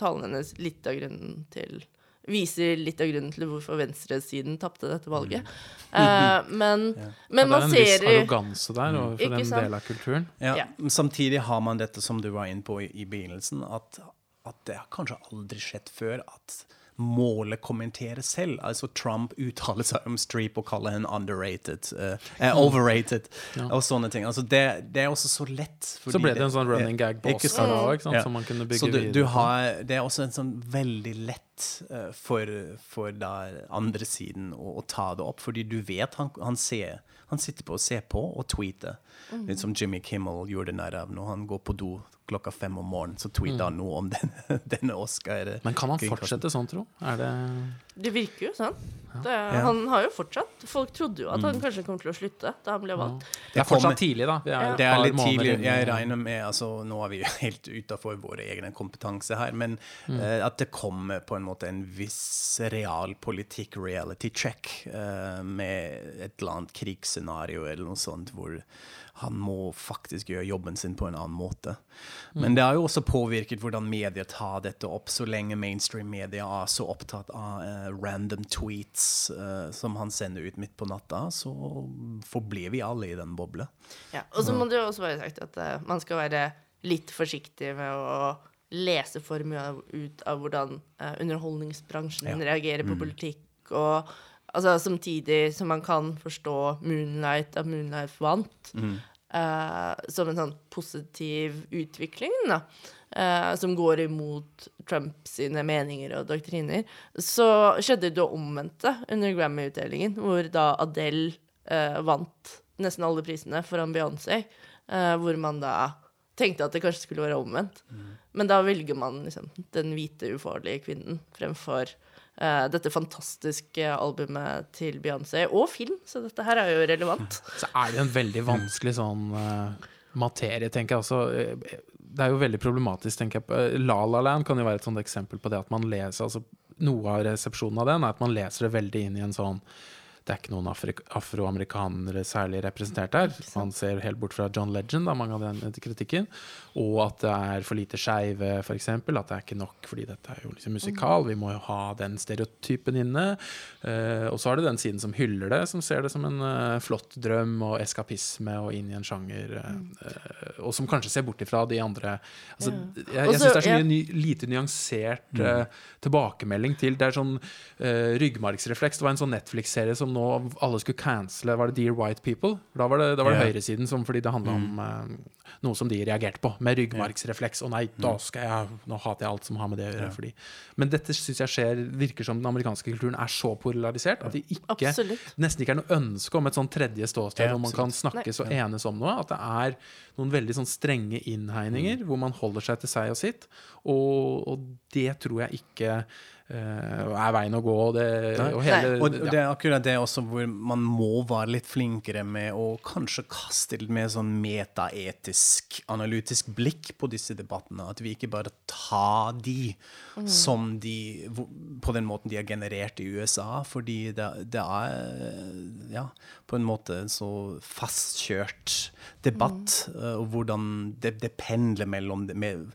talen hennes litt av grunnen til Viser litt av grunnen til hvorfor venstresiden tapte dette valget. Eh, men, (laughs) men det er en viss arroganse der overfor den en del av kulturen. Ja, Ja. men Samtidig har man dette som du var inne på i, i begynnelsen, at, at det har kanskje aldri skjedd før at målet kommenterer selv. Altså Trump uttaler seg om Streep og kaller henne underrated, uh, uh, overrated og sånne ting. Altså det, det er også så lett. Så ble det en sånn running ja, gag på Oscar sant, Ja. som man kunne bygge Så du, videre du har, det er også en sånn veldig lett eh, for, for da andre siden å, å ta det opp, fordi du vet han, han ser han sitter på og ser på og tweeter. Mm. Litt som Jimmy Kimmel gjorde narr av når han går på do klokka fem om morgenen, så tweeter han noe om denne, (laughs) denne Oscar. Mm. Men kan han fortsette sånn, tro? Er det Det virker jo sånn. Det, Han har jo fortsatt Folk trodde jo at Mm. han kanskje kom til å slutte da han ble valgt. Det er fortsatt tidlig, da. Vi er ja. Det er litt tidlig. Jeg regner med altså, Nå er vi jo (laughs) helt utafor vår egen kompetanse her, men eh, at det kommer på en måte en viss realpolitikk, reality check, eh, med et eller annet krigsscenario eller noe sånt, hvor han må faktisk gjøre jobben sin på en annen måte. Men det har jo også påvirket hvordan media tar dette opp, så lenge mainstream media er så opptatt av eh, random tweets eh, som han sender ut midt på natta, så forblir vi alle i den bobla. Ja. Og så må det jo også være sagt at man skal være litt forsiktig med å lese for mye av, ut av hvordan uh, underholdningsbransjen Ja. reagerer på politikk. Og altså, samtidig som man kan forstå Moonlight, at Moonlight vant, eh, som en sånn positiv utvikling, da. uh, som går imot Trump sine meninger og doktriner, så skjedde det omvendte under Grammy-utdelingen, hvor da Adele uh, vant nesten alle prisene foran Beyoncé, hvor man da tenkte at det kanskje skulle være omvendt. Men da velger man liksom den hvite, ufarlige kvinnen fremfor uh, dette fantastiske albumet til Beyoncé, og film, så dette her er jo relevant. (laughs) Så er det en veldig vanskelig sånn uh, materie, tenker jeg også. Eh, Det er jo veldig problematisk, tenker jeg. La La Land kan jo være et sånt eksempel på det at man leser altså Noe av resepsjonen av den er at man leser det veldig inn i en sånn det er ikke noen afroamerikanere særlig representert der. Man ser helt bort fra John Legend, da, mange av den kritikken. Og at det er for lite skeive, f.eks. At det er ikke nok fordi dette er jo liksom musikal. Vi må jo ha den stereotypen inne. Uh, og så har det den siden som hyller det, som ser det som en uh, flott drøm og eskapisme og inn i en sjanger. Uh, og som kanskje ser bort ifra de andre altså, Jeg, jeg syns det er så mye ny, lite nyansert eh, tilbakemelding til Det er sånn ryggmargsrefleks. Det var en sånn Netflix-serie som nå alle skulle cancele. Var det Dear White People? Da var det, da var det Ja. høyresiden som fordi det handla om uh, noe som de reagerte på, med ryggmargsrefleks. Å nei, da skal jeg Nå hater jeg alt som har med det å gjøre. Fordi. Men dette syns jeg skjer virker som den amerikanske kulturen er så polarisert at det ikke nesten ikke er noe ønske om et sånn tredje ståsted Ja, hvor man kan snakkes og enes om noe. At det er noen veldig sånn strenge innhegninger Mm. hvor man holder seg til seg og sitt. Og, og det tror jeg ikke er veien å gå. Og, det, og hele, Og det er akkurat det også hvor man må være litt flinkere med å kanskje kaste litt mer sånn metaetisk, analytisk blikk på disse debattene. At vi ikke bare tar de som de På den måten de er generert i USA. Fordi det, det er ja, på en måte en så fastkjørt debatt. eh, Og hvordan det, det pendler mellom det med,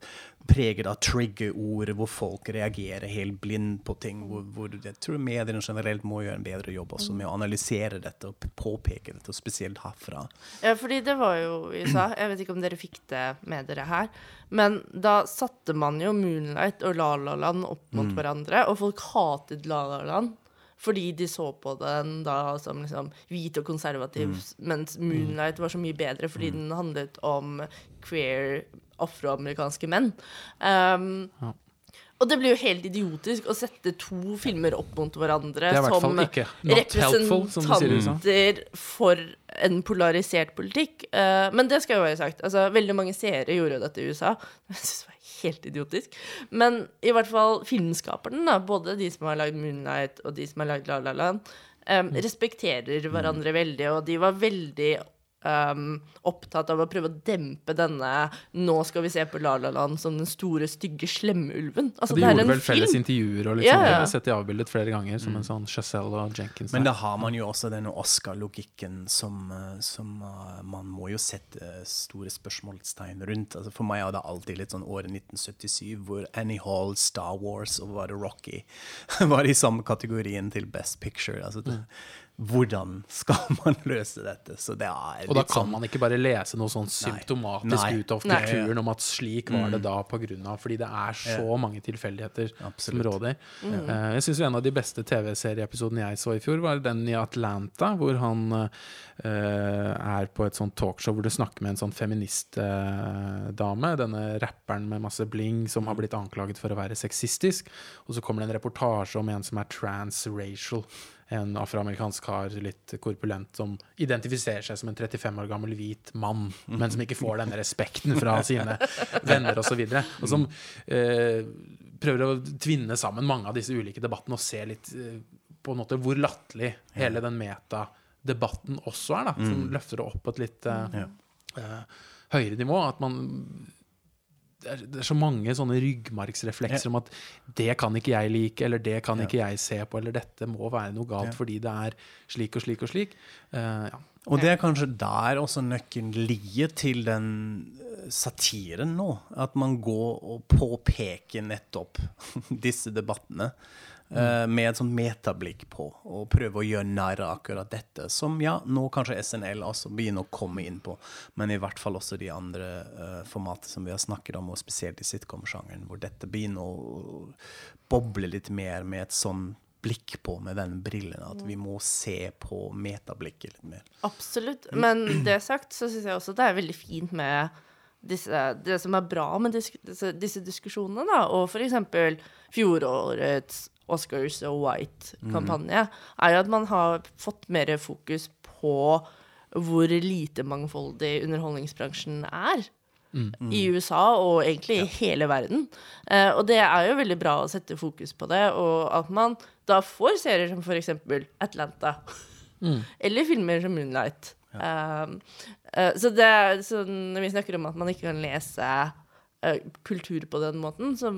preget av trigger-ord, hvor folk reagerer helt blind på ting. Hvor, hvor jeg tror mediene generelt må gjøre en bedre jobb også med å analysere dette og påpeke dette, og spesielt herfra. Ja, fordi det var jo i USA. Jeg vet ikke om dere fikk det med dere her. Men da satte man jo Moonlight og La La Land opp mot hverandre, og folk hatet La La Land. Fordi de så på den da som liksom hvit og konservativ, mens Moonlight var så mye bedre fordi den handlet om queer afroamerikanske menn. Um, Ja. Og det blir jo helt idiotisk å sette to filmer opp mot hverandre er som representanter for en polarisert politikk. Uh, men det skal jo være sagt. Altså, veldig mange seere gjorde jo dette i USA. (laughs) Jeg synes det var helt idiotisk. Men i hvert fall filmskaperne, da, både de som har lagd 'Moonlight' og de som har lagd 'La La Land', Mm. respekterer hverandre veldig, og de var veldig um, opptatt av å prøve å dempe denne 'nå skal vi se på La La Land' som den store, stygge slemulven. Altså, de det er gjorde en vel felles film. intervjuer og Ja, sånn. Jeg ja. sett de avbildet flere ganger som en sånn Chazelle og Jenkins. Men da har man jo også denne Oscar-logikken som, eh, som uh, man må jo sette store spørsmålstegn rundt. Altså for meg er det alltid litt sånn året 1977, hvor Annie Hall, Star Wars og var det Rocky (laughs) var i samme kategorien til Best Picture. Altså det, hvordan skal (laughs) man løse dette? Så det er Og da kan sånn man ikke bare lese noe sånn symptomatisk Nei. ut av Nei. kulturen om at slik var det da på grunn av Fordi det er så mange tilfeldigheter som råder. Eh, jeg syns en av de beste TV-serieepisodene jeg så i fjor, var den i Atlanta, hvor han uh, er på et sånt talkshow hvor du snakker med en sånn feministdame, denne rapperen med masse bling som har blitt anklaget for å være sexistisk, og så kommer det en reportasje om en som er transracial en afroamerikansk kar, litt korpulent, som identifiserer seg som en 35 år gammel hvit mann, men som ikke får denne respekten fra sine venner osv. Og, så og som eh, prøver å tvinne sammen mange av disse ulike debattene og se litt eh, på en måte hvor latterlig hele den metadebatten også er, da, som løfter det opp på et litt eh, eh, høyere nivå. At man det er, det er så mange sånne ryggmargsreflekser om at det kan ikke jeg like, eller det kan ikke jeg se på, eller dette må være noe galt fordi det er slik og slik og slik. Uh, ja. Og det er kanskje der også nøkkelen ligger til den eh, satiren nå. At man går og påpeker nettopp (laughs) disse debattene eh, med et sånt metablikk på, og prøve å gjøre av akkurat dette. Som ja, nå kanskje SNL også begynner å komme inn på, men i hvert fall også de andre uh, formatene som vi har snakket om, og spesielt i sitcom-sjangeren, hvor dette begynner å boble litt mer med et sånn blikk på med den brillen, at vi må se på metablikket litt mer. Absolutt. Men det sagt, så syns jeg også det er veldig fint med disse, det som er bra med disk, disse, disse diskusjonene, da, og eksempel fjorårets Oscars og White-kampanje, er jo at man har fått mer fokus på hvor lite mangfoldig underholdningsbransjen er. I USA og egentlig i hele verden. Eh, og det er jo veldig bra å sette fokus på det, og at man da får serier som eksempel Atlanta. (laughs) Eller filmer som Moonlight. Um, eh, så, det, så når vi snakker om at man ikke kan lese uh, kultur på den måten, så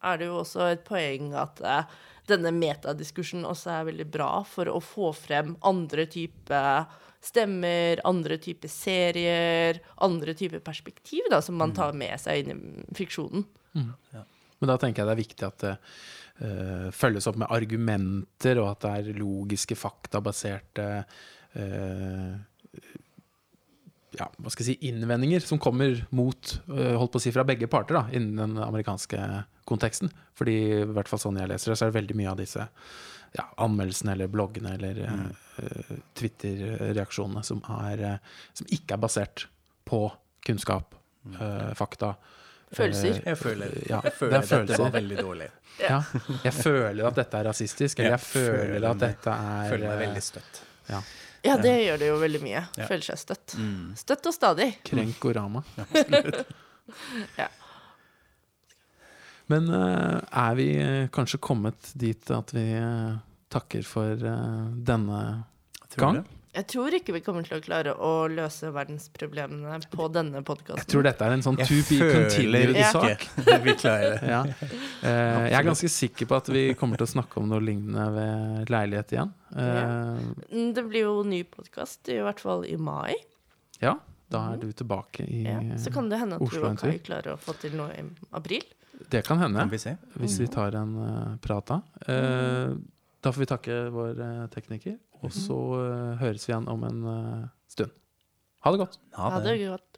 er det jo også et poeng at uh, denne metadiskursen også er veldig bra for å få frem andre typer stemmer, andre typer serier, andre typer perspektiv da, som man tar med seg inn i fiksjonen. Men da tenker jeg det er viktig at det uh, følges opp med argumenter, og at det er logiske, faktabaserte eh, ja, hva skal jeg si, innvendinger som kommer mot, eh, holdt på å si, fra begge parter da, innen den amerikanske konteksten. Fordi i hvert fall sånn jeg leser det, så er det veldig mye av disse ja, anmeldelsene eller bloggene eller mm. uh, Twitter-reaksjonene som, eh, som ikke er basert på kunnskap, uh, fakta. Følelser. Jeg føler, ja, jeg det føler er at dette var veldig dårlig. (laughs) Ja, jeg føler at dette er rasistisk, eller Ja, jeg føler føler at dette er Føler meg veldig støtt. ja, Ja, det gjør det jo veldig mye. Ja. Føler seg støtt. Mm. Støtt og stadig. Krenkorama. (laughs) Ja. Men eh, er vi eh, kanskje kommet dit at vi eh, takker for eh, denne Tror gang? det? Jeg tror ikke vi kommer til å klare å løse verdensproblemene på denne Jeg tror dette er en sånn to be continued Ja. (laughs) Ja. Eh, jeg er ganske sikker på at vi kommer til å snakke om noe lignende ved leilighet igjen. Eh, Mm, Det blir jo ny podkast, i hvert fall i mai. ja, da er du tilbake i Ja. Så kan det hende at Oslo du og Kai tur. klarer å få til noe i april. Det kan hende, Kan vi hvis vi tar en uh, prat da. Eh, da får vi takke vår uh, tekniker, og så eh, høres vi igjen om en eh, stund. Ha det godt. Ha Ha det. det godt.